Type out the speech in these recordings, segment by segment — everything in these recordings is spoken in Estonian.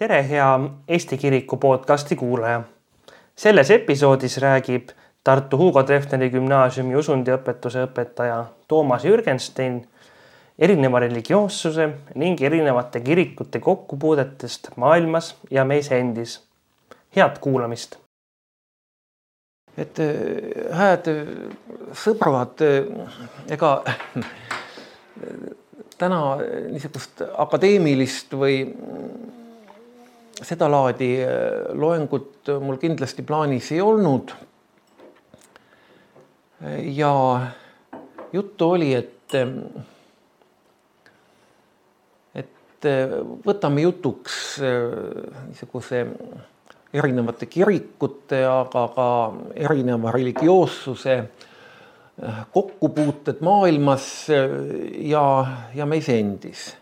tere, hea Eesti Kiriku podcasti kuulaja. selles episoodis räägib Tartu Hugo Treffneri gümnaasiumi usundiõpetuse õpetaja Toomas Jürgenstein erineva religioossuse ning erinevate kirikute kokkupuudetest maailmas ja meis endis. head kuulamist. et hääd sõbrad, ega täna niisugust akadeemilist või sedalaadi loengut mul kindlasti plaanis ei olnud. ja juttu oli, et, et võtame jutuks niisuguse erinevate kirikute, aga ka erineva religioossuse kokkupuuted maailmas ja, ja meis endis.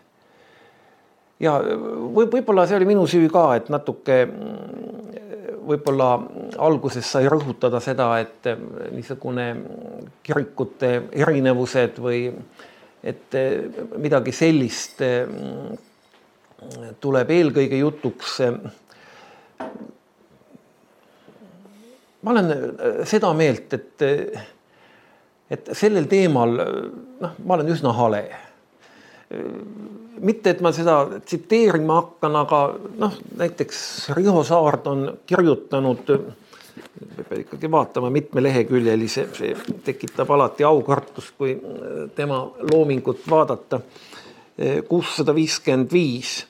Ja või võib-olla see oli minu süü ka, et natuke võib-olla alguses sai rõhutada seda, et niisugune kirikute erinevused või et midagi sellist tuleb eelkõige jutuks. ma olen seda meelt, et et sellel teemal noh, ma olen üsna hale. Mitte, et ma seda tsiteerima hakkan, aga noh, näiteks Riho Saard on kirjutanud, peab ikkagi vaatama mitmeleheküljelise, see tekitab alati aukartust, kui tema loomingut vaadata. kuussada viiskümmend viis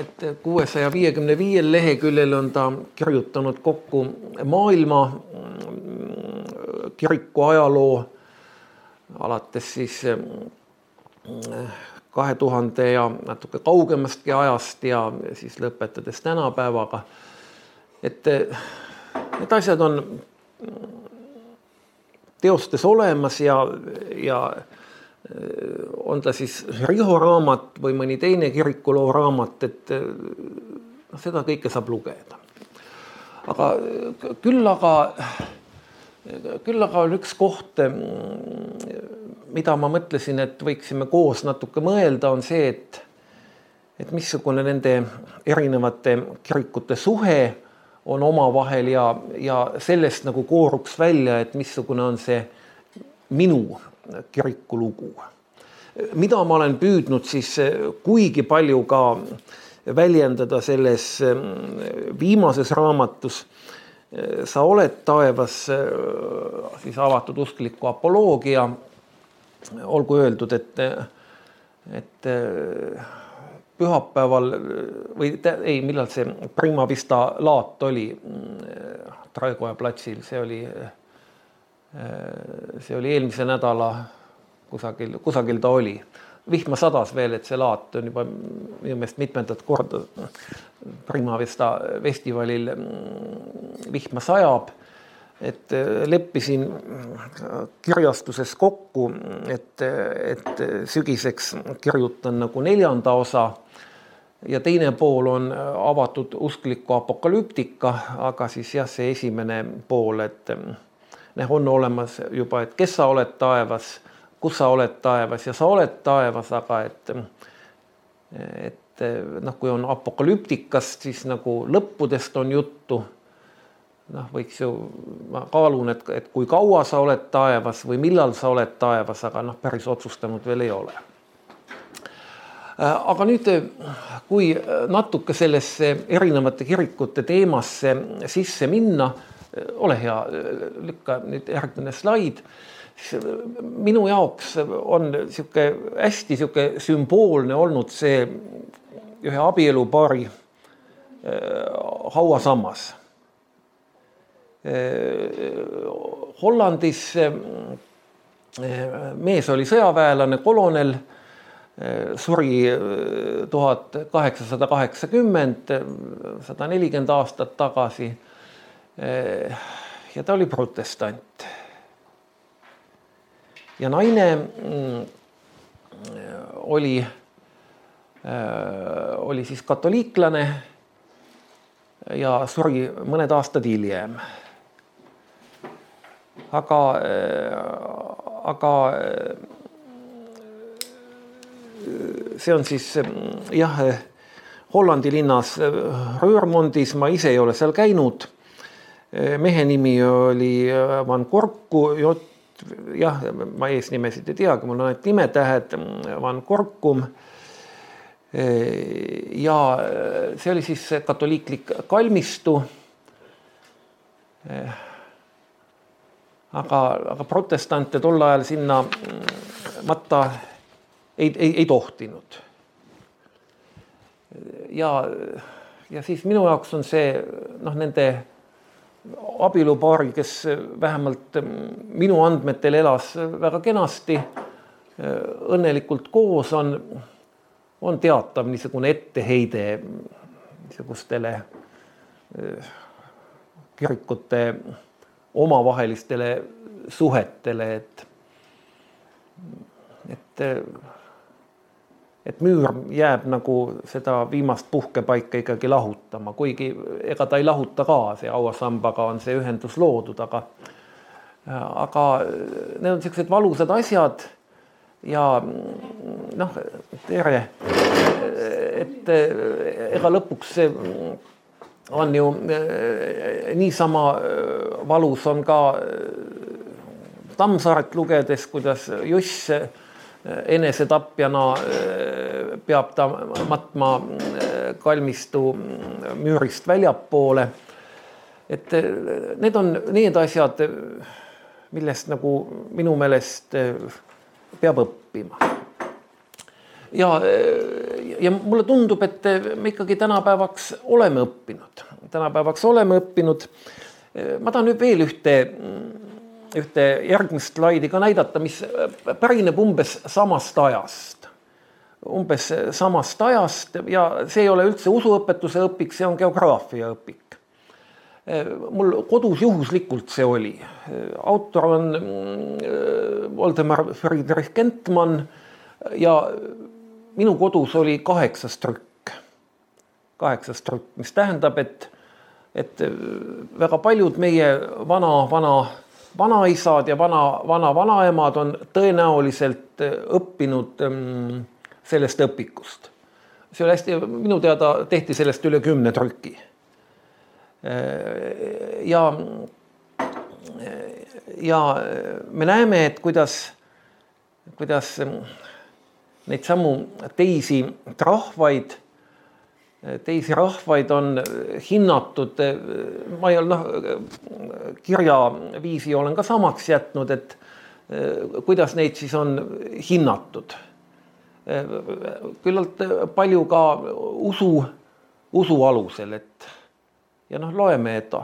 et kuuesaja viiekümne viiel leheküljel on ta kirjutanud kokku maailma kiriku ajaloo alates siis kahe tuhande ja natuke kaugemastki ajast ja siis lõpetades tänapäevaga. et need asjad on teostes olemas ja, ja on ta siis Riho raamat või mõni teine kirikuloo raamat, et noh, seda kõike saab lugeda. aga küll aga küll aga on üks koht, mida ma mõtlesin, et võiksime koos natuke mõelda, on see, et et missugune nende erinevate kirikute suhe on omavahel ja, ja sellest nagu kooruks välja, et missugune on see minu kiriku lugu. mida ma olen püüdnud siis kuigi palju ka väljendada selles viimases raamatus sa oled taevas siis avatud uskliku apoloogia. olgu öeldud, et, et pühapäeval või ei, millal see Prima Vista laat oli Traekoja platsil, see oli, see oli eelmise nädala kusagil, kusagil ta oli vihma sadas veel, et see laat on juba minu meelest mitmendat korda Prima Vista festivalil mm, vihma sajab. et äh, leppisin kirjastuses kokku, et, et sügiseks kirjutan nagu neljanda osa ja teine pool on avatud uskliku apokalüptika, aga siis jah, see esimene pool, et noh, on olemas juba, et kes sa oled taevas kus sa oled taevas ja sa oled taevas, aga et, et noh, kui on apokalüptikast, siis nagu lõppudest on juttu. noh, võiks ju, ma kaalun, et, et kui kaua sa oled taevas või millal sa oled taevas, aga noh, päris otsustanud veel ei ole. aga nüüd, kui natuke sellesse erinevate kirikute teemasse sisse minna, ole hea, lükka nüüd järgmine slaid minu jaoks on sihuke hästi sihuke sümboolne olnud see ühe abielupaari äh, hauasammas. Äh, Hollandis äh, mees oli sõjaväelane, kolonel, suri tuhat kaheksasada kaheksakümmend, sada nelikümmend aastat tagasi. ja ta oli protestant ja naine mm, oli, äh, oli siis katoliiklane ja suri mõned aastad hiljem. aga, äh, aga äh, see on siis jah, Hollandi linnas Röörmondis, ma ise ei ole seal käinud. mehe nimi oli Van Korku, jah, ma eesnimesid ei teagi, mul on ainult nimetähed, Van Korkum. ja see oli siis katoliiklik kalmistu aga, aga protestante tol ajal sinna matta ei, ei, ei tohtinud. ja, ja siis minu jaoks on see noh, nende abielupaari, kes vähemalt minu andmetel elas väga kenasti, õnnelikult koos, on, on teatav niisugune etteheide niisugustele kirikute omavahelistele suhetele, et, et, et müür jääb nagu seda viimast puhkepaika ikkagi lahutama, kuigi ega ta ei lahuta ka, see hauasambaga on see ühendus loodud, aga, aga need on niisugused valusad asjad ja noh, tere, et ega lõpuks see on ju niisama valus on ka Tammsaaret lugedes, kuidas Juss enesetapjana peab ta matma kalmistu müürist väljapoole. et need on need asjad, millest nagu minu meelest peab õppima. ja ja mulle tundub, et me ikkagi tänapäevaks oleme õppinud, tänapäevaks oleme õppinud. ma tahan nüüd veel ühte, ühte järgmist slaidi ka näidata, mis pärineb umbes samast ajast. umbes samast ajast ja see ei ole üldse usuõpetuse õpik, see on geograafia õpik mul kodus juhuslikult see oli. autor on Voldemar Friedrich Kentmann ja minu kodus oli kaheksas trükk, kaheksas trükk, mis tähendab, et, et äh, väga paljud meie vana, vana, vanaisad ja vana, vana-vanaemad on tõenäoliselt äh, õppinud ähm, sellest õpikust. see oli hästi, minu teada tehti sellest üle kümne trüki. Äh, ja, ja me näeme, et kuidas, kuidas neid samu teisi rahvaid, teisi rahvaid on hinnatud, ma ei ole noh, kirjaviisi olen ka samaks jätnud, et kuidas neid siis on hinnatud. küllalt palju ka usu, usu alusel, et ja noh, loeme, et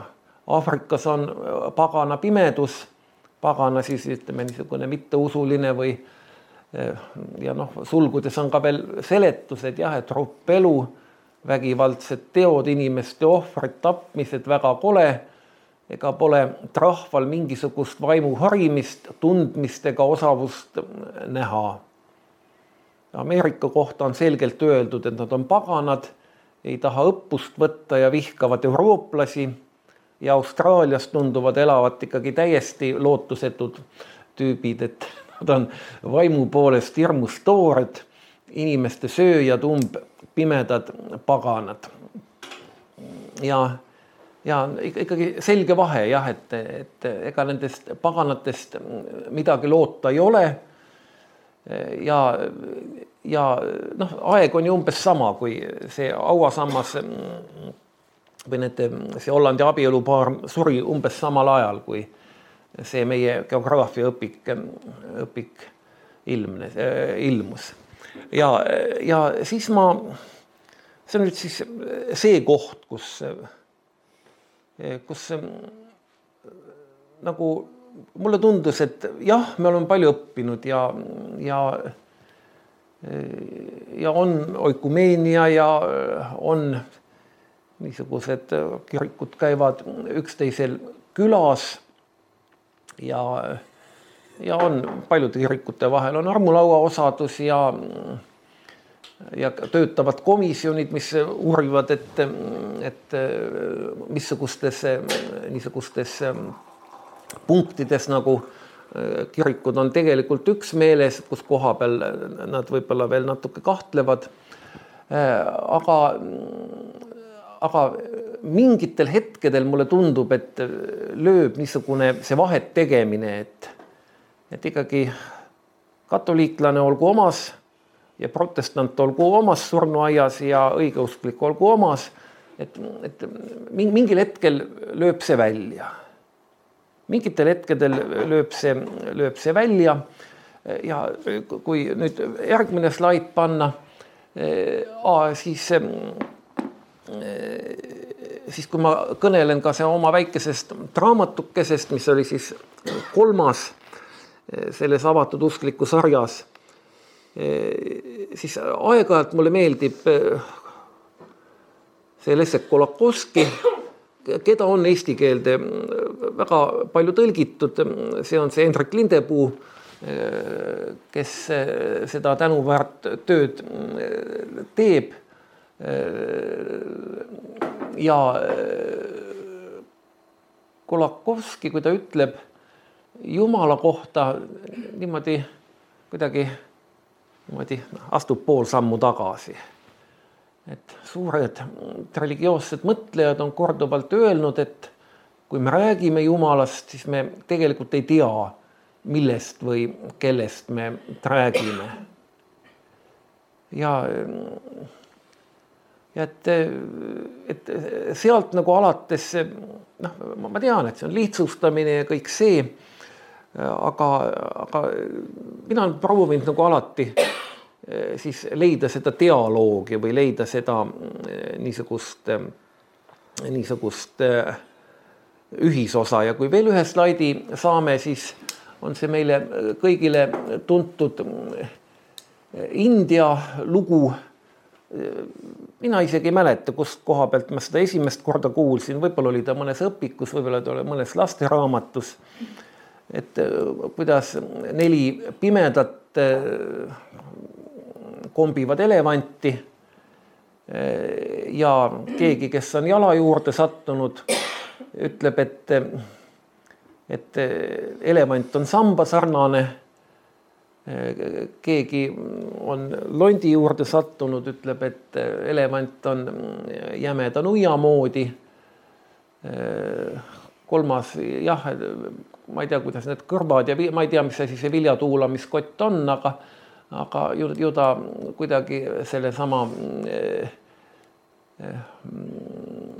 Aafrikas on pagana pimedus, pagana siis ütleme niisugune mitteusuline või ja noh, sulgudes on ka veel seletused jah, et ropelu, vägivaldsed teod, inimeste ohvrid, tapmised, väga kole. ega pole rahval mingisugust vaimu harimist, tundmist ega osavust näha. Ameerika kohta on selgelt öeldud, et nad on paganad, ei taha õppust võtta ja vihkavad eurooplasi ja Austraalias tunduvad elavat ikkagi täiesti lootusetud tüübid, et Nad on vaimu poolest hirmus toored, inimeste sööjad, umbpimedad paganad. ja, ja ikkagi selge vahe jah, et, et ega nendest paganatest midagi loota ei ole. ja, ja noh, aeg on ju umbes sama, kui see hauasammas või need, see Hollandi abielupaar suri umbes samal ajal, kui see meie geograafiaõpik, õpik ilmnes, ilmus. Ja, ja siis ma, see on nüüd siis see koht, kus, kus nagu mulle tundus, et jah, me oleme palju õppinud ja, ja ja on oikumeenia ja on niisugused kirikud käivad üksteisel külas ja, ja on paljude kirikute vahel on armulauaosadus ja ja töötavad komisjonid, mis uurivad, et, et missugustes niisugustes punktides nagu kirikud on tegelikult üksmeeles, kus koha peal nad võib-olla veel natuke kahtlevad. aga aga mingitel hetkedel mulle tundub, et lööb niisugune see vahet tegemine, et, et ikkagi katoliiklane olgu omas ja protestant olgu omas surnuaias ja õigeusklik olgu omas. et, et mingil hetkel lööb see välja. mingitel hetkedel lööb see, lööb see välja. ja kui nüüd järgmine slaid panna, siis, siis kui ma kõnelen ka see oma väikesest raamatukesest, mis oli siis kolmas selles avatud uskliku sarjas siis aeg-ajalt mulle meeldib äh, see Leszek Kolakowski, keda on eesti keelde väga palju tõlgitud, see on see Hendrik Lindepuu, äh, kes seda tänuväärt tööd teeb. ja Kolakowski, kui ta ütleb Jumala kohta niimoodi kuidagi niimoodi astub pool sammu tagasi. et suured religioossed mõtlejad on korduvalt öelnud, et kui me räägime Jumalast, siis me tegelikult ei tea, millest või kellest me räägime. ja, ja et, et sealt nagu alates noh, ma tean, et see on lihtsustamine ja kõik see aga, aga mina olen proovinud nagu alati eh, siis leida seda dialoogi või leida seda eh, niisugust, eh, niisugust ühisosa. Ja kui veel ühe slaidi saame, siis on see meile kõigile tuntud India lugu. mina isegi ei mäleta, kust koha pealt ma seda esimest korda kuulsin, võib-olla oli ta mõnes õpikus, võib-olla ta oli mõnes lasteraamatus et äh, kuidas neli pimedat äh, kombivad elevanti äh, ja keegi, kes on jala juurde sattunud, ütleb, et, et elevant on sambasarnane. keegi on londi juurde sattunud, ütleb, et elevant on jämeda nuia moodi. Kolmas jah, ma ei tea, kuidas need kõrvad ja ma ei tea, mis asi see viljatuulamiskott on, aga aga ju, ju ta kuidagi sellesama eh, eh,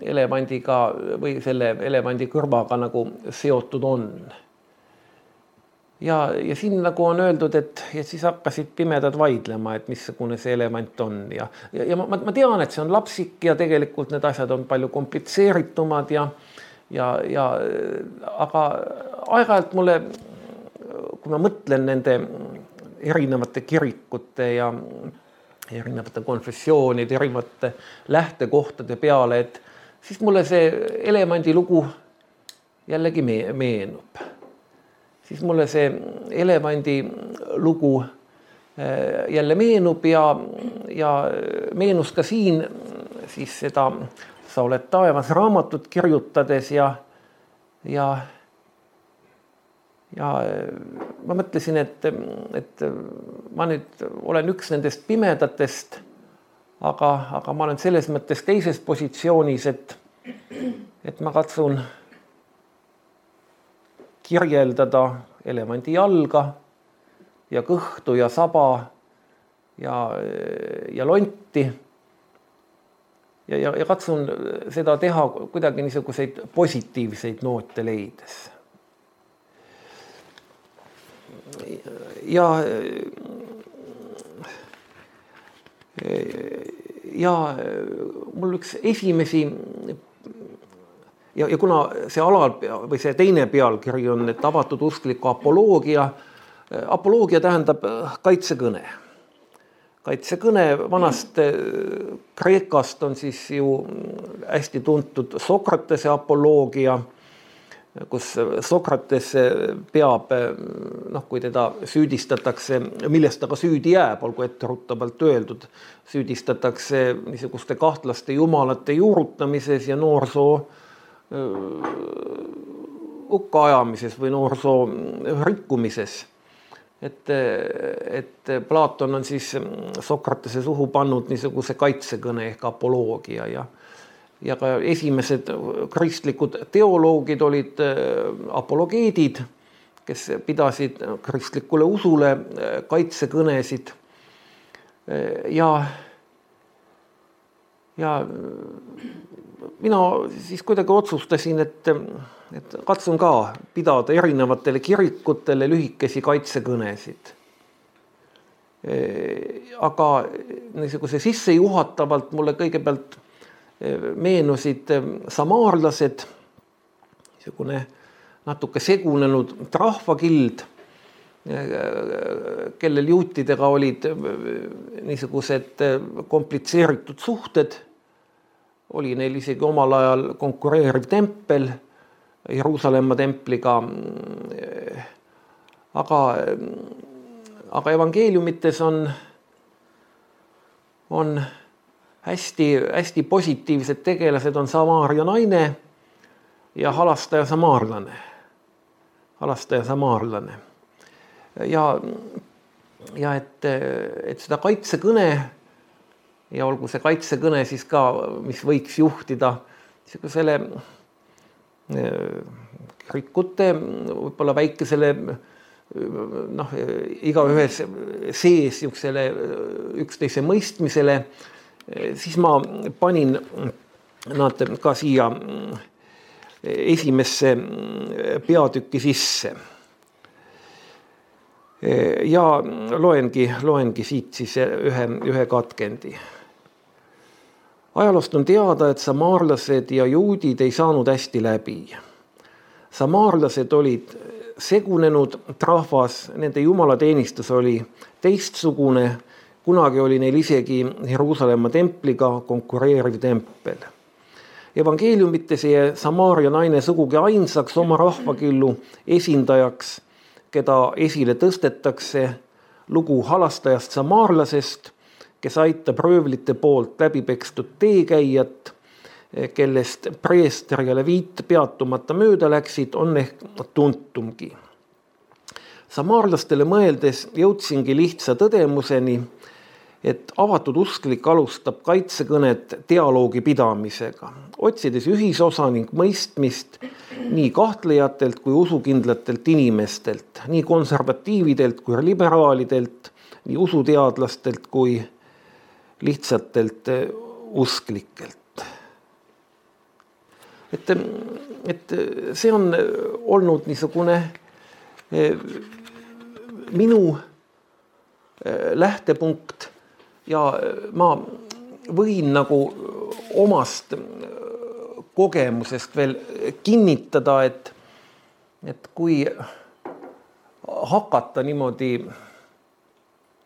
elevandiga või selle elevandi kõrvaga nagu seotud on. ja, ja siin nagu on öeldud, et, et siis hakkasid pimedad vaidlema, et missugune see elevant on ja, ja, ja ma, ma tean, et see on lapsik ja tegelikult need asjad on palju komplitseeritumad ja ja, ja aga aeg-ajalt mulle, kui ma mõtlen nende erinevate kirikute ja erinevate konfessioonide, erinevate lähtekohtade peale, et siis mulle see Elemandi lugu jällegi meenub. siis mulle see Elemandi lugu äh, jälle meenub ja, ja meenus ka siin siis seda Sa oled taevas raamatut kirjutades ja, ja ja ma mõtlesin, et, et ma nüüd olen üks nendest pimedatest, aga, aga ma olen selles mõttes teises positsioonis, et, et ma katsun kirjeldada elevandi jalga ja kõhtu ja saba ja, ja lonti. Ja, ja, ja katsun seda teha kuidagi niisuguseid positiivseid noote leides ja ja mul üks esimesi ja, ja kuna see alal või see teine pealkiri on, et avatud uskliku apoloogia, apoloogia tähendab kaitsekõne. Kaitsekõne vanast Kreekast on siis ju hästi tuntud Sokratese apoloogia kus Sokrates peab, noh, kui teda süüdistatakse, milles ta ka süüdi jääb, olgu etteruttavalt öeldud, süüdistatakse niisuguste kahtlaste jumalate juurutamises ja noorsoo hukkaajamises või noorsoo rikkumises. Et, et Platon on siis Sokratese suhu pannud niisuguse kaitsekõne ehk apoloogia ja ja ka esimesed kristlikud teoloogid olid apologeedid, kes pidasid kristlikule usule kaitsekõnesid. ja, ja mina siis kuidagi otsustasin, et, et katsun ka pidada erinevatele kirikutele lühikesi kaitsekõnesid. aga niisuguse sissejuhatavalt mulle kõigepealt meenusid samaarlased, niisugune natuke segunenud rahvakild, kellel juutidega olid niisugused komplitseeritud suhted oli neil isegi omal ajal konkureeriv tempel Jeruusalemma templiga. aga, aga evangeeliumites on, on hästi-hästi positiivsed tegelased on Samaaria naine ja halastaja samaarlane, halastaja samaarlane. Ja, ja et, et seda kaitsekõne ja olgu see kaitsekõne siis ka, mis võiks juhtida niisugusele rikute võib-olla väikesele noh, igaühes sees niisugusele üksteise mõistmisele, siis ma panin nad ka siia esimesse peatükki sisse. Ja loengi, loengi siit siis ühe, ühe katkendi ajaloost on teada, et samaarlased ja juudid ei saanud hästi läbi. samaarlased olid segunenud rahvas, nende jumalateenistus oli teistsugune, kunagi oli neil isegi Jeruusalemma templiga konkureeriv tempel. evangeeliumites ei jää Samaaria naine sugugi ainsaks oma rahvakillu esindajaks, keda esile tõstetakse lugu halastajast samaarlasest kes aitab röövlite poolt läbi pekstud teekäijat, kellest preester ja leviit peatumata mööda läksid, on ehk tuntumgi. samaarlastele mõeldes jõudsingi lihtsa tõdemuseni, et avatud usklik alustab kaitsekõnet dialoogi pidamisega, otsides ühisosa ning mõistmist nii kahtlejatelt kui usukindlatelt inimestelt, nii konservatiividelt kui liberaalidelt, nii usuteadlastelt kui lihtsatelt eh, usklikelt. et, et see on olnud niisugune eh, minu eh, lähtepunkt ja ma võin nagu omast kogemusest veel kinnitada, et, et kui hakata niimoodi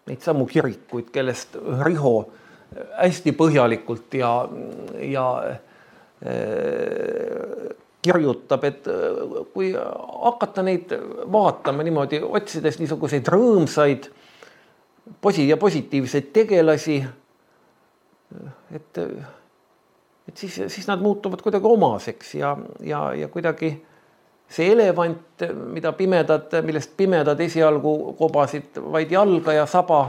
neid samu kirikuid, kellest Riho hästi põhjalikult ja, ja äh, kirjutab, et äh, kui hakata neid vaatama niimoodi, otsides niisuguseid rõõmsaid posi- ja positiivseid tegelasi, et, et siis, siis nad muutuvad kuidagi omaseks ja, ja, ja kuidagi see elevant, mida pimedad, millest pimedad esialgu kobasid vaid jalga ja saba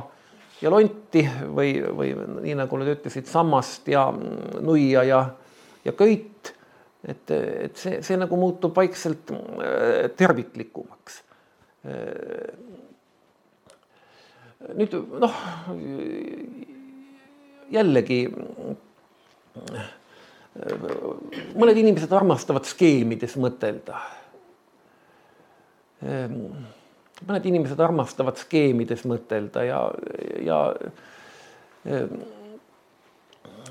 ja lonti või, või nii nagu nad ütlesid, sammast ja nuia ja, ja köit. et, et see, see nagu muutub vaikselt äh, terviklikumaks. Nüüd noh, jällegi mõned inimesed armastavad skeemides mõtelda. Mõned inimesed armastavad skeemides mõtelda ja, ja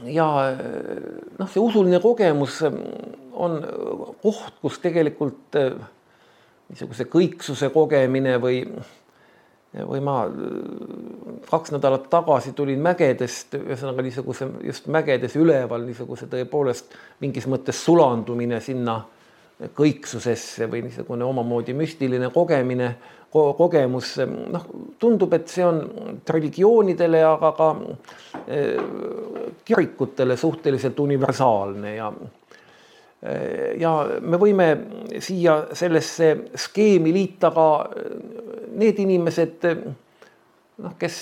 ja noh, see usuline kogemus on koht, kus tegelikult niisuguse kõiksuse kogemine või, või ma kaks nädalat tagasi tulin mägedest, ühesõnaga niisuguse just mägedes üleval niisuguse tõepoolest mingis mõttes sulandumine sinna kõiksusesse või niisugune omamoodi müstiline kogemine ko, kogemus, noh, tundub, et see on religioonidele, aga ka eh, kirikutele suhteliselt universaalne ja ja me võime siia sellesse skeemi liita ka need inimesed, noh, kes,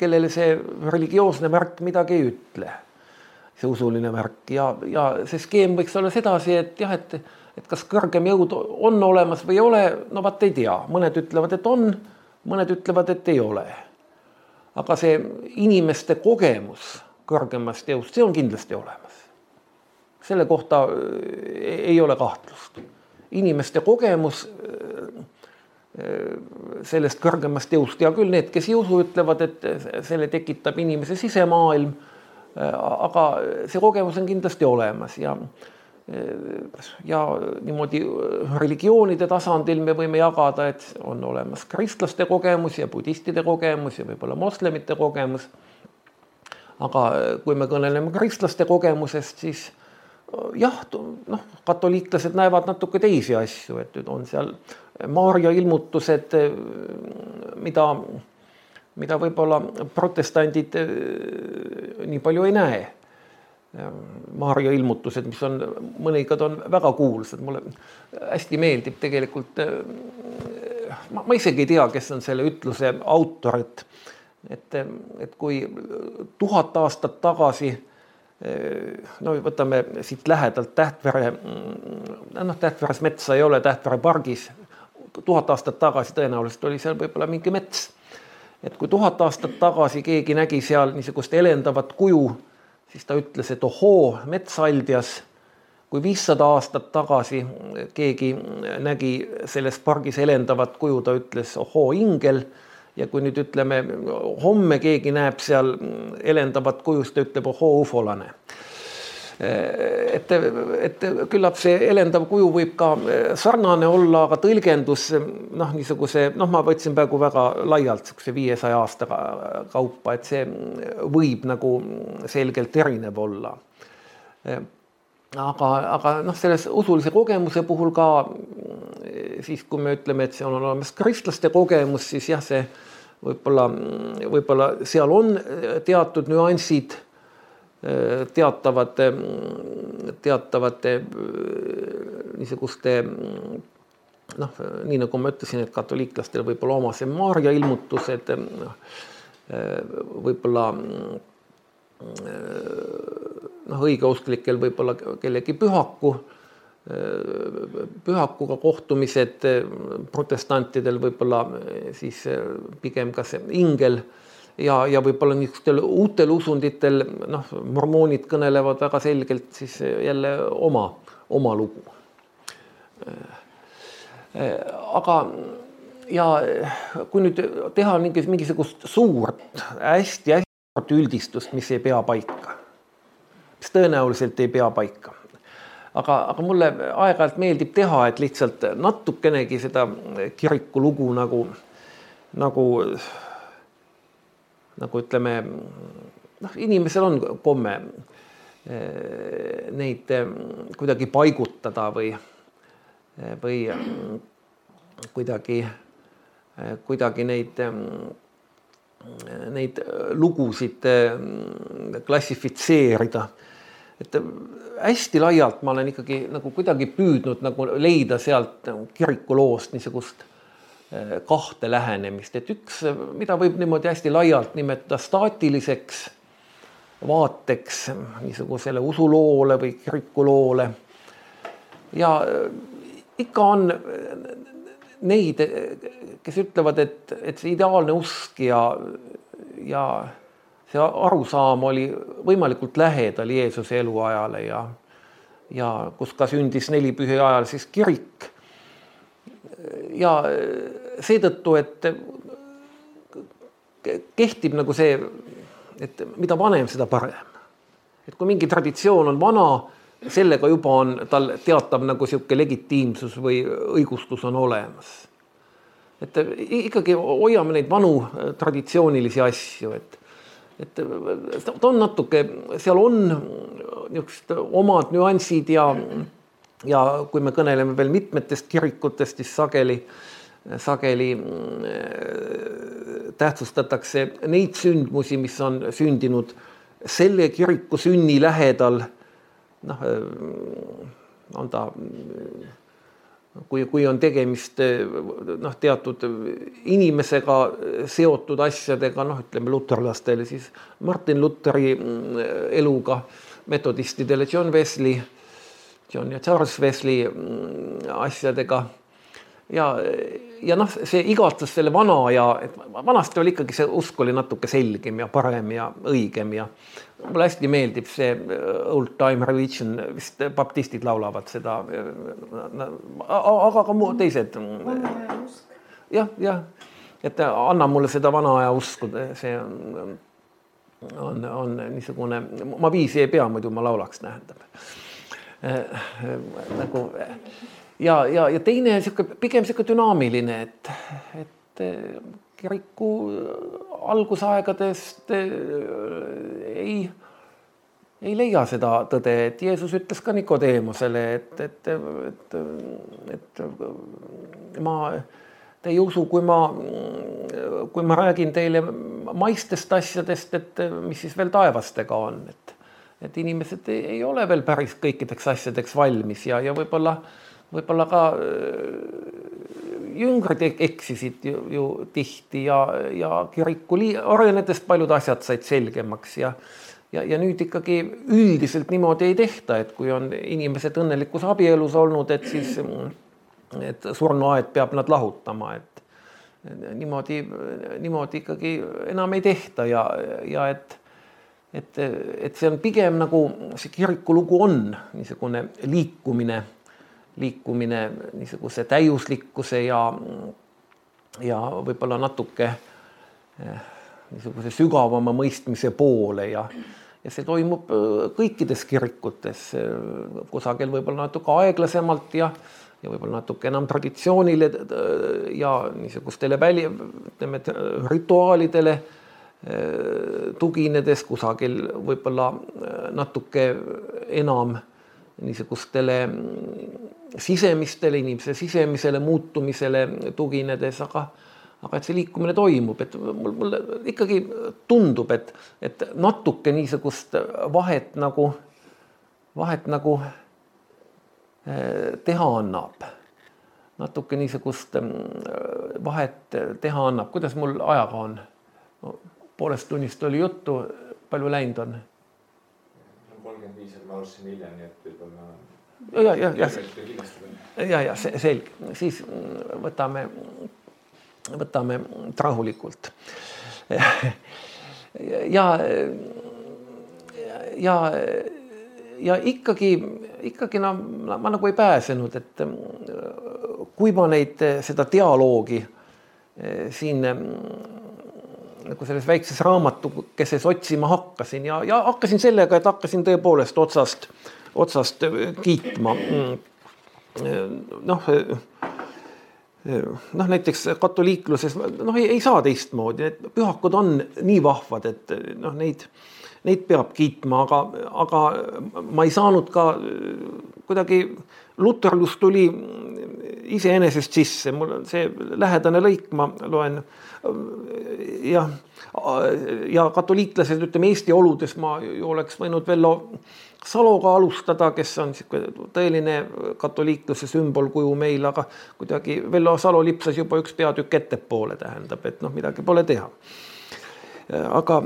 kellele see religioosne märk midagi ei ütle. see usuline värk ja, ja see skeem võiks olla sedasi, et jah, et, et kas kõrgem jõud on olemas või ei ole, no vaat ei tea, mõned ütlevad, et on, mõned ütlevad, et ei ole. aga see inimeste kogemus kõrgemast jõust, see on kindlasti olemas. Selle kohta äh, ei ole kahtlust. inimeste kogemus äh, sellest kõrgemast jõust, hea küll, need, kes ei usu, ütlevad, et selle tekitab inimese sisemaailm aga see kogemus on kindlasti olemas ja ja niimoodi religioonide tasandil me võime jagada, et on olemas kristlaste kogemus ja budistide kogemus ja võib-olla moslemite kogemus. aga kui me kõneleme kristlaste kogemusest, siis jah, noh, katoliiklased näevad natuke teisi asju, et on seal Maarja ilmutused, mida mida võib-olla protestandid äh, nii palju ei näe. Maarja ilmutused, mis on, mõnikord on väga kuulsad, mulle hästi meeldib tegelikult. Äh, ma, ma isegi ei tea, kes on selle ütluse autor, et, et, et kui tuhat aastat tagasi no võtame siit lähedalt Tähtvere, noh, Tähtveres metsa ei ole, Tähtvere pargis. tuhat aastat tagasi tõenäoliselt oli seal võib-olla mingi mets et kui tuhat aastat tagasi keegi nägi seal niisugust elendavat kuju, siis ta ütles, et ohoo, metsaldjas. kui viissada aastat tagasi keegi nägi selles pargis elendavat kuju, ta ütles ohoo, ingel. Ja kui nüüd ütleme, homme keegi näeb seal elendavat kuju, siis ta ütleb ohoo, ufolane et, et küllap see elendav kuju võib ka sarnane olla, aga tõlgendus noh, niisuguse noh, ma võtsin praegu väga laialt niisuguse viiesaja aasta kaupa, et see võib nagu selgelt erinev olla. aga, aga noh, selles usulise kogemuse puhul ka siis, kui me ütleme, et see on olemas kristlaste kogemus, siis jah, see võib-olla, võib-olla seal on teatud nüansid teatavate, teatavate niisuguste noh, nii nagu ma ütlesin, et katoliiklastel võib olla oma see Maarja ilmutused, võib-olla noh, õigeusklikel võib-olla kellegi pühaku, pühakuga kohtumised, protestantidel võib-olla siis pigem ka see ingel ja, ja võib-olla niisugustel uutel usunditel noh, mormoonid kõnelevad väga selgelt siis jälle oma, oma lugu. aga ja kui nüüd teha mingi, mingisugust suurt hästi-hästi suurt üldistust, mis ei pea paika, mis tõenäoliselt ei pea paika aga, aga mulle aeg-ajalt meeldib teha, et lihtsalt natukenegi seda kiriku lugu nagu, nagu nagu ütleme, noh, inimesel on komme eh, neid eh, kuidagi paigutada või, eh, või kuidagi, kuidagi neid, neid lugusid klassifitseerida. Et hästi laialt ma olen ikkagi nagu kuidagi püüdnud nagu leida sealt kirikuloost niisugust kahte lähenemist, et üks, mida võib niimoodi hästi laialt nimetada staatiliseks vaateks niisugusele usuloole või kirikuloole. ja ikka on neid, kes ütlevad, et, et see ideaalne usk ja, ja see arusaam oli võimalikult lähedal Jeesuse eluajale ja, ja kus ka sündis nelipühi ajal siis kirik ja seetõttu, et kehtib nagu see, et mida vanem, seda parem. et kui mingi traditsioon on vana, sellega juba on tal teatav nagu niisugune legitiimsus või õigustus on olemas. et ikkagi hoiame neid vanu traditsioonilisi asju, et et ta on natuke, seal on niisugused omad nüansid ja ja kui me kõneleme veel mitmetest kirikutest, siis sageli, sageli mm, tähtsustatakse neid sündmusi, mis on sündinud selle kiriku sünni lähedal. noh, on ta, kui, kui on tegemist noh, teatud inimesega seotud asjadega, noh, ütleme luterlastele siis Martin Luteri mm, eluga metodistidele John Wesley, John ja Charles Wesley mm, asjadega ja, ja noh, see igatsas selle vana ja, vanasti oli ikkagi see usk oli natuke selgem ja parem ja õigem ja mulle hästi meeldib see äh, old time religion, vist baptistid laulavad seda. aga ka muu teised. jah, jah, et anna mulle seda vana aja usku, see on, on, on niisugune, ma viisi ei pea, muidu ma laulaks, tähendab äh, nagu ja, ja, ja teine niisugune pigem niisugune dünaamiline, et, et eh, kiriku algusaegadest eh, ei, ei leia seda tõde, et Jeesus ütles ka Nikodeemusele, et, et, et, et ma, te ei usu, kui ma, kui ma räägin teile maistest asjadest, et mis siis veel taevastega on, et et inimesed ei, ei ole veel päris kõikideks asjadeks valmis ja, ja võib-olla äh, võib-olla ka äh, jüngrid eksisid ju, ju tihti ja, ja kiriku arenedes paljud asjad said selgemaks ja ja, ja nüüd ikkagi üldiselt niimoodi ei tehta, et kui on inimesed õnnelikus abielus olnud, et siis et surnuaed peab nad lahutama, et niimoodi, niimoodi ikkagi enam ei tehta ja, ja et et, et see on pigem nagu see kiriku lugu on niisugune liikumine liikumine niisuguse täiuslikkuse ja, ja võib-olla natuke eh, niisuguse sügavama mõistmise poole ja, ja see toimub eh, kõikides kirikutes, eh, kusagil võib-olla natuke aeglasemalt ja, ja võib-olla natuke enam traditsioonile ja niisugustele väli, ütleme, rituaalidele tuginedes, kusagil võib-olla natuke enam niisugustele sisemistele, inimese sisemisele muutumisele tuginedes, aga aga et see liikumine toimub, et mul, mulle ikkagi tundub, et, et natuke niisugust vahet nagu, vahet nagu eh, teha annab. natuke niisugust mm, vahet teha annab, kuidas mul ajaga on no,? poolest tunnist oli juttu, palju läinud on? kolmkümmend viis, ma alustasin hiljem, nii et võib-olla ja, ja, ja, ja, ja, selge, siis võtame, võtame rahulikult. ja, ja, ja ikkagi, ikkagi no ma, ma nagu ei pääsenud, et kui ma neid, seda dialoogi siin nagu selles väikses raamatukeses otsima hakkasin ja, ja hakkasin sellega, et hakkasin tõepoolest otsast äh, otsast kiitma. noh, noh näiteks katoliikluses noh, ei, ei saa teistmoodi, need pühakud on nii vahvad, et noh, neid, neid peab kiitma, aga, aga ma ei saanud ka kuidagi, luterlus tuli iseenesest sisse, mul on see lähedane lõik, ma loen jah, ja katoliiklased, ütleme Eesti oludes ma ju oleks võinud veel Saloga alustada, kes on niisugune tõeline katoliikluse sümbolkuju meil, aga kuidagi Vello Salo lipsas juba üks peatükk ettepoole, tähendab, et noh, midagi pole teha. Aga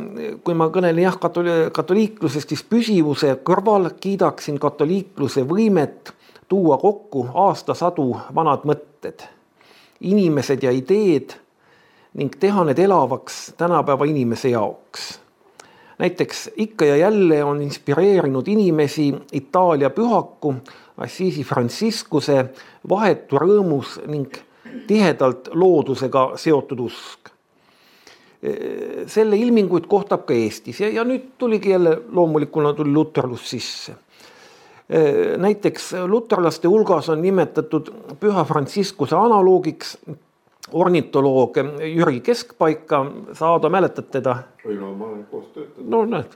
kui ma kõnelen jah, katoli-, katoliiklusest, siis püsivuse kõrval kiidaksin katoliikluse võimet tuua kokku aastasadu vanad mõtted, inimesed ja ideed ning teha need elavaks tänapäeva inimese jaoks näiteks ikka ja jälle on inspireerinud inimesi Itaalia pühaku Assisi Franciscuse vahetu rõõmus ning tihedalt loodusega seotud usk. Selle ilminguid kohtab ka Eestis ja, ja nüüd tuligi jälle loomulikuna tuli luterlus sisse. näiteks luterlaste hulgas on nimetatud püha Franciscuse analoogiks ornitoloog Jüri Keskpaika, sa Aado mäletad teda? oi no ma olen koos töötanud. no näed,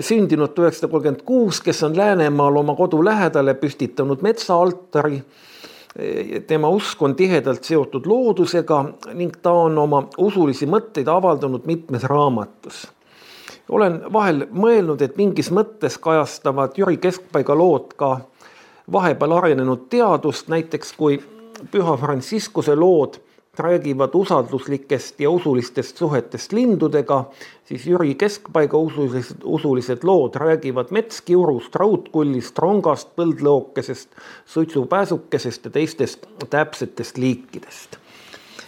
sündinud tuhat üheksasada kolmkümmend kuus, kes on Läänemaal oma kodu lähedale püstitanud metsaaltari. Tema usk on tihedalt seotud loodusega ning ta on oma usulisi mõtteid avaldanud mitmes raamatus. Olen vahel mõelnud, et mingis mõttes kajastavad Jüri Keskpaiga lood ka vahepeal arenenud teadust, näiteks kui Püha Franciscuse lood räägivad usalduslikest ja usulistest suhetest lindudega, siis Jüri Keskpaiga usulised, usulised lood räägivad metskiurust, raudkullist, rongast, põldlookesest, suitsupääsukesest ja teistest täpsetest liikidest.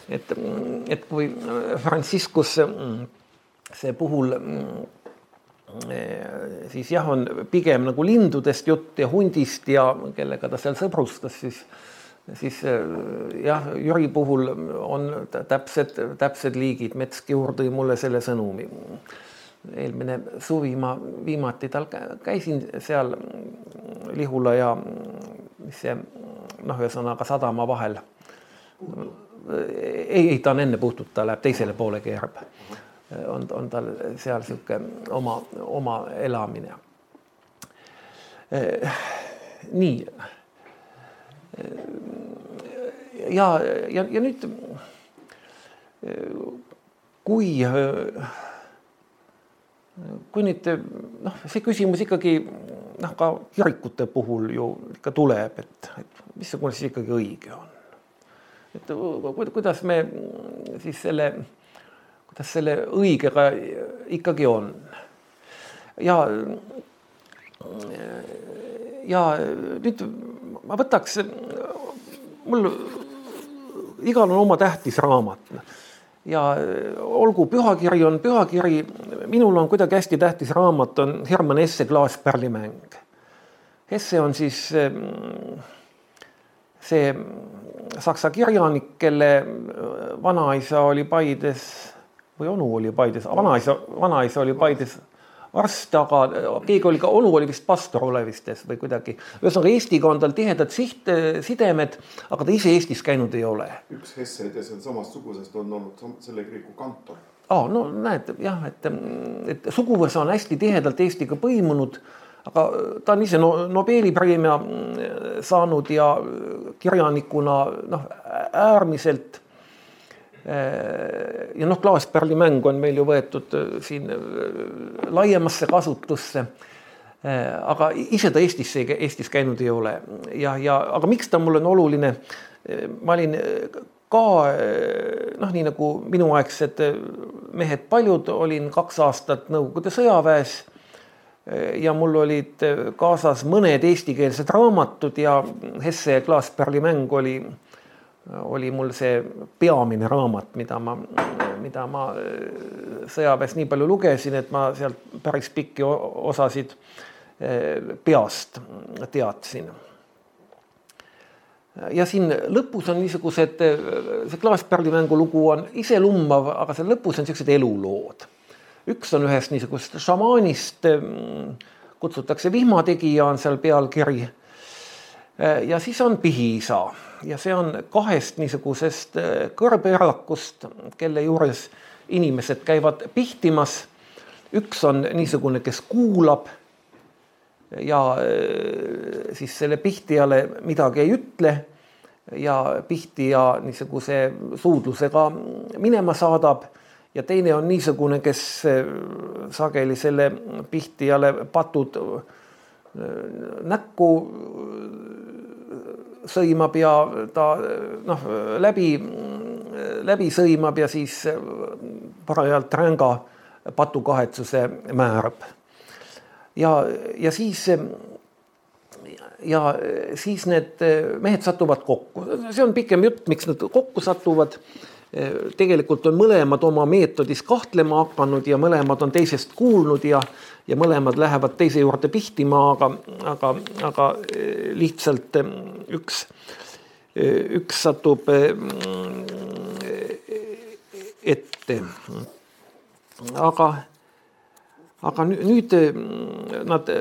et, et kui Franciscus see puhul siis jah, on pigem nagu lindudest jutt ja hundist ja kellega ta seal sõbrustas, siis siis jah, Jüri puhul on täpsed, täpsed liigid, Metskiur tõi mulle selle sõnumi. eelmine suvi ma viimati tal käisin seal Lihula ja mis see noh, ühesõnaga sadama vahel. ei, ei ta on enne Puhtut, ta läheb teisele poole keerab. on, on tal seal sihuke oma, oma elamine. nii ja, ja, ja nüüd kui, kui nüüd noh, see küsimus ikkagi noh, ka kirikute puhul ju ikka tuleb, et, et missugune siis ikkagi õige on. et kuidas me siis selle, kuidas selle õigega ikkagi on ja ja nüüd ma võtaks, mul igal on oma tähtis raamat. Ja olgu, pühakiri on pühakiri, minul on kuidagi hästi tähtis raamat, on Hermann Hesse Klaaspärlimäng. Hesse on siis see saksa kirjanik, kelle vanaisa oli Paides või onu oli Paides, vanaisa, vanaisa oli Paides arst, aga keegi oli ka, onu oli vist pastor Olevistes või kuidagi. ühesõnaga Eestiga on tal tihedad siht, sidemed, aga ta ise Eestis käinud ei ole. üks Hesseid ja samast sugusest on olnud selle kiriku kantor. aa, no näed jah, et, et suguvõsa on hästi tihedalt Eestiga põimunud, aga ta on ise no, Nobeli preemia saanud ja kirjanikuna noh, äärmiselt Äh, ja noh, klaaspärli mäng on meil ju võetud äh, siin äh, laiemasse kasutusse. aga ise ta Eestisse, Eestis käinud ei ole ja, ja aga miks ta mulle on oluline? ma olin ka noh, nii nagu minuaegsed mehed paljud, olin kaks aastat Nõukogude sõjaväes ja mul olid kaasas mõned eestikeelsed raamatud ja Hesse ja Klaaspärli mäng oli oli mul see peamine raamat, mida ma, mida ma äh, sõjaväes nii palju lugesin, et ma sealt päris pikki osasid äh, peast teadsin. ja siin lõpus on niisugused, äh, see klaaspärlimängu lugu on iselummav, aga seal lõpus on niisugused elulood. üks on ühest niisugusest šamaanist, kutsutakse vihmategija, on seal pealkiri. Ja siis on pihiisa ja see on kahest niisugusest äh, kõrbeerakust, kelle juures inimesed käivad pihtimas. üks on niisugune, kes kuulab ja äh, siis selle pihtijale midagi ei ütle ja pihtija niisuguse suudlusega minema saadab ja teine on niisugune, kes äh, sageli selle pihtijale patud näkku sõimab ja ta noh, läbi, läbi sõimab ja siis parajalt ränga patukahetsuse määrab. ja, ja siis ja siis need mehed satuvad kokku, see on pikem jutt, miks nad kokku satuvad. Tegelikult on mõlemad oma meetodis kahtlema hakanud ja mõlemad on teisest kuulnud ja, ja mõlemad lähevad teise juurde pihtima, aga, aga, aga lihtsalt üks, üks satub ette. aga, aga nüüd nad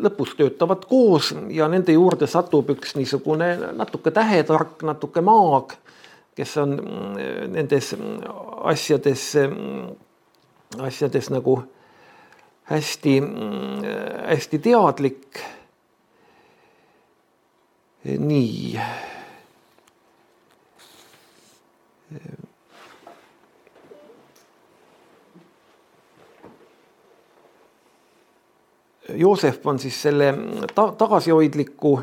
lõpus töötavad koos ja nende juurde satub üks niisugune natuke tähetark, natuke maag, kes on nendes asjades, asjades nagu hästi, hästi teadlik nii. Joosef on siis selle ta tagasihoidliku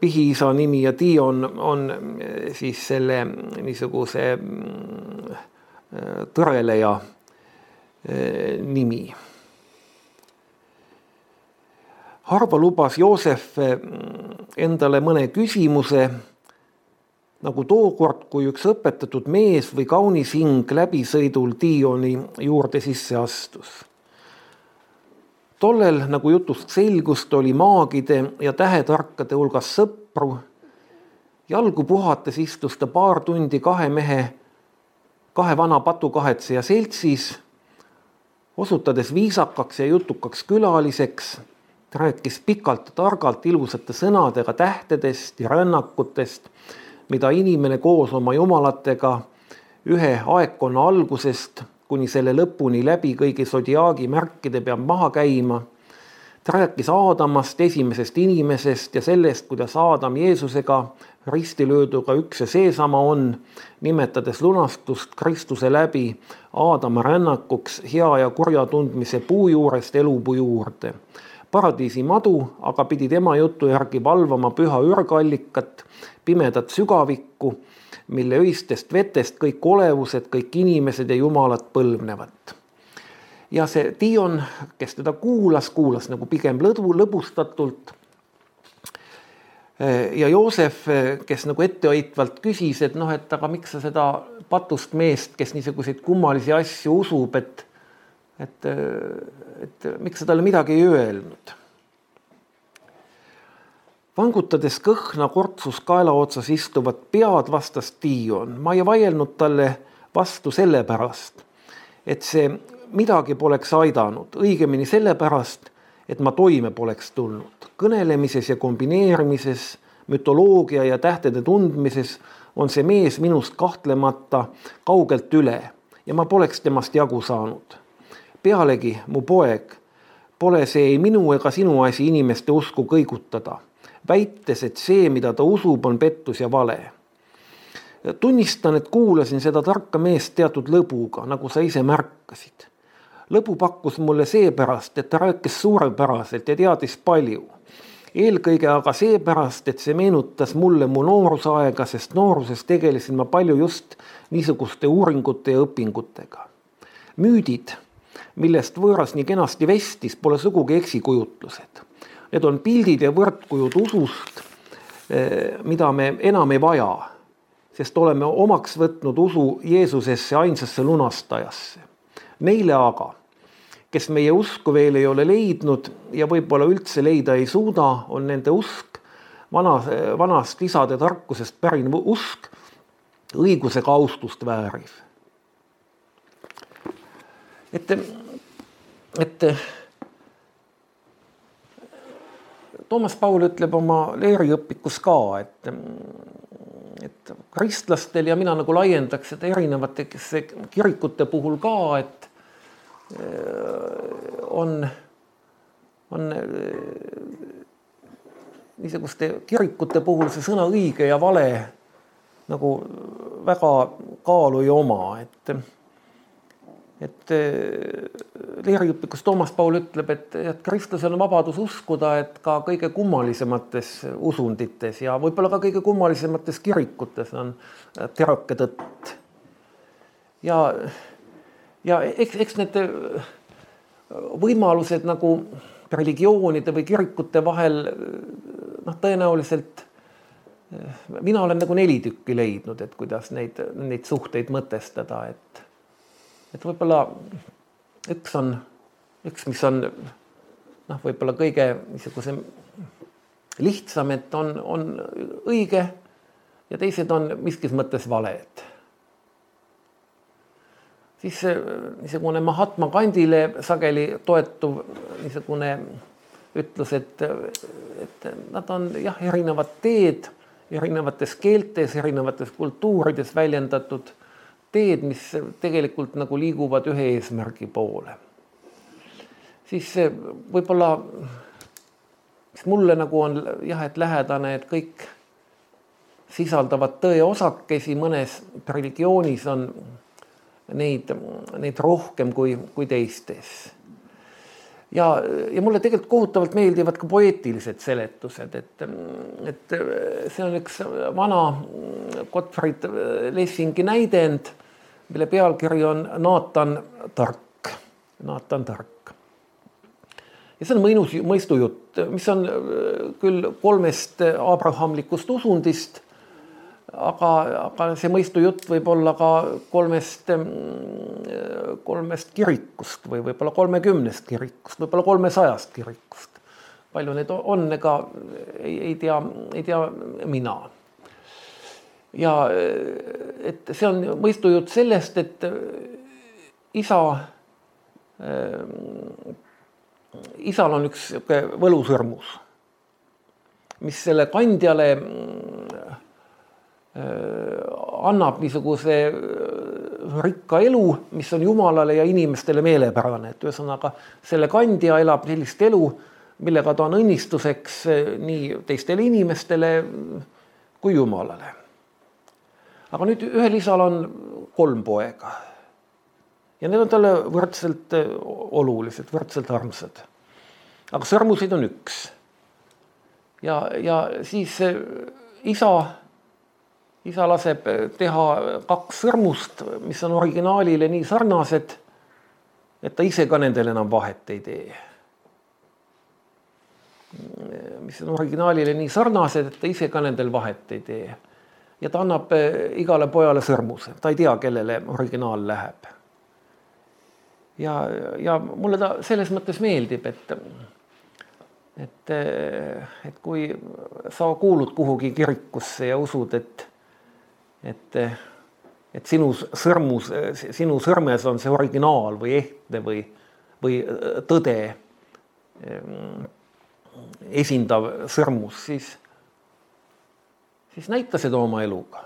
pihiisa nimi ja Dion on siis selle niisuguse mm, tõreleja nimi. harva lubas Joosef endale mõne küsimuse nagu tookord, kui üks õpetatud mees või kaunis hing läbisõidul Dioni juurde sisse astus. Tollel, nagu jutust selgust, oli maagide ja tähetarkade hulgas sõpru. jalgu puhates istus ta paar tundi kahe mehe, kahe vana patukahetseja seltsis, osutades viisakaks ja jutukaks külaliseks ta rääkis pikalt targalt ilusate sõnadega tähtedest ja rännakutest mida inimene koos oma jumalatega ühe aegkonna algusest kuni selle lõpuni läbi kõigi sodiaagi märkide peab maha käima. ta rääkis Aadamast, esimesest inimesest ja sellest, kuidas Aadam Jeesusega ristilööduga üks ja seesama on, nimetades lunastust Kristuse läbi Aadama rännakuks hea ja kurja tundmise puu juurest elupuu juurde paradiisi madu aga pidi tema jutu järgi valvama püha ürgallikat, pimedat sügavikku, mille öistest vetest kõik olevused, kõik inimesed ja jumalad põlvnevad. ja see Dion, kes teda kuulas, kuulas nagu pigem lõdvu, lõbustatult. ja Joosef, kes nagu etteheitvalt küsis, et noh, et aga miks sa seda patust meest, kes niisuguseid kummalisi asju usub, et et, et miks sa talle midagi ei öelnud vangutades kõhna kortsus kaela otsas istuvat pead, vastas Dion. ma ei vaielnud talle vastu sellepärast, et see midagi poleks aidanud, õigemini sellepärast, et ma toime poleks tulnud. kõnelemises ja kombineerimises, mütoloogia ja tähtede tundmises on see mees minust kahtlemata kaugelt üle ja ma poleks temast jagu saanud. pealegi, mu poeg, pole see ei minu ega sinu asi inimeste usku kõigutada väites, et see, mida ta usub, on pettus ja vale. tunnistan, et kuulasin seda tarka meest teatud lõbuga, nagu sa ise märkasid. lõbu pakkus mulle seepärast, et ta rääkis suurepäraselt ja teadis palju. eelkõige aga seepärast, et see meenutas mulle mu noorusaega, sest nooruses tegelesin ma palju just niisuguste uuringute ja õpingutega. müüdid, millest võõras nii kenasti vestis, pole sugugi eksikujutlused Need on pildid ja võrdkujud usust, eh, mida me enam ei vaja, sest oleme omaks võtnud usu Jeesusesse, ainsasse lunastajasse. Neile aga, kes meie usku veel ei ole leidnud ja võib-olla üldse leida ei suuda, on nende usk, vana, vanast isade tarkusest pärinev usk, õigusega austust vääriv. et, et Toomas Paul ütleb oma leeriõpikus ka, et, et kristlastel ja mina nagu laiendaks seda erinevate kirikute puhul ka, et äh, on, on äh, niisuguste kirikute puhul see sõna õige ja vale nagu väga kaalu ei oma, et et leeriõpikus Toomas Paul ütleb, et, et kristlasel on vabadus uskuda, et ka kõige kummalisemates usundites ja võib-olla ka kõige kummalisemates kirikutes on terake tõtt. ja, ja eks, eks need võimalused nagu religioonide või kirikute vahel noh, tõenäoliselt mina olen nagu neli tükki leidnud, et kuidas neid, neid suhteid mõtestada, et et võib-olla üks on, üks, mis on noh, võib-olla kõige niisugusem lihtsam, et on, on õige ja teised on miskis mõttes valed. siis niisugune Mahatma Gandhile sageli toetuv niisugune ütlus, et, et nad on jah, erinevad teed erinevates keeltes, erinevates kultuurides väljendatud teed, mis tegelikult nagu liiguvad ühe eesmärgi poole. siis võib-olla, mis mulle nagu on jah, et lähedane, et kõik sisaldavad tõe osakesi, mõnes religioonis on neid, neid rohkem kui, kui teistes. ja, ja mulle tegelikult kohutavalt meeldivad ka poeetilised seletused, et, et see on üks vana Gottfried Lessingi näidend, mille pealkiri on Naatan tark, Naatan tark. ja see on mõnus mõistujutt, mis on küll kolmest abrahamlikust usundist aga, aga see mõistujutt võib olla ka kolmest, mm, kolmest kirikust või võib-olla kolmekümnest kirikust, võib-olla kolmesajast kirikust. palju neid on, ega ei, ei tea, ei tea mina. Ja et see on mõistujutt sellest, et isa, isal on üks sihuke võlusõrmus, mis selle kandjale Äh, annab niisuguse äh, rikka elu, mis on Jumalale ja inimestele meelepärane, et ühesõnaga selle kandja elab sellist elu, millega ta on õnnistuseks äh, nii teistele inimestele kui Jumalale. Aga nüüd ühel isal on kolm poega. ja need on talle võrdselt olulised, võrdselt armsad. aga sõrmuseid on üks. ja, ja siis isa isa laseb teha kaks sõrmust, mis on originaalile nii sarnased, et ta ise ka nendel enam vahet ei tee. mis on originaalile nii sarnased, et ta ise ka nendel vahet ei tee. Ja ta annab igale pojale sõrmuse, ta ei tea, kellele originaal läheb. ja, ja mulle ta selles mõttes meeldib, et et, et kui sa kuulud kuhugi kirikusse ja usud, et et, et sinu sõrmus, sinu sõrmes on see originaal või ehtne või, või tõde ehm, esindav sõrmus, siis, siis näita seda oma eluga.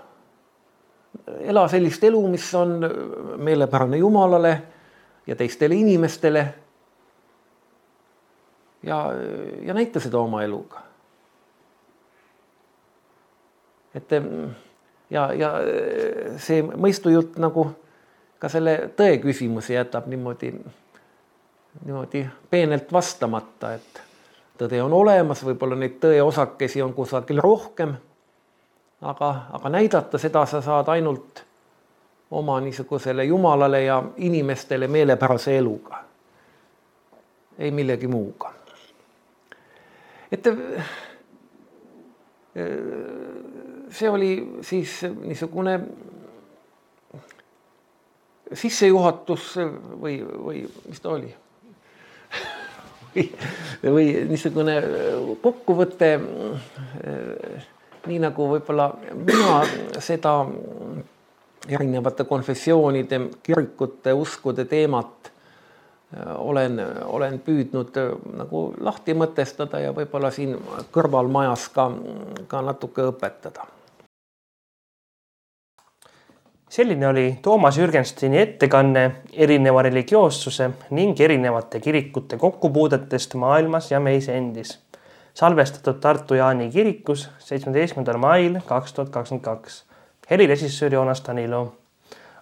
ela sellist elu, mis on meelepärane Jumalale ja teistele inimestele. ja, ja näita seda oma eluga. et ja, ja see mõistujutt nagu ka selle tõe küsimuse jätab niimoodi, niimoodi peenelt vastamata, et tõde on olemas, võib-olla neid tõe osakesi on kusagil rohkem. Aga, aga näidata seda sa saad ainult oma niisugusele jumalale ja inimestele meelepärase eluga. ei millegi muuga. et äh, see oli siis niisugune sissejuhatus või, või mis ta oli või, või niisugune kokkuvõte, nii nagu võib-olla mina seda erinevate konfessioonide, kirikute, uskude teemat olen, olen püüdnud nagu lahti mõtestada ja võib-olla siin kõrvalmajas ka, ka natuke õpetada selline oli Toomas Jürgensteini ettekanne erineva religioossuse ning erinevate kirikute kokkupuudetest maailmas ja meis endis. Salvestatud Tartu Jaani kirikus seitsmeteistkümnendal mail kaks tuhat kakskümmend kaks. helirežissöör Joonas Danilo.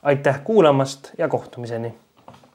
aitäh kuulamast ja kohtumiseni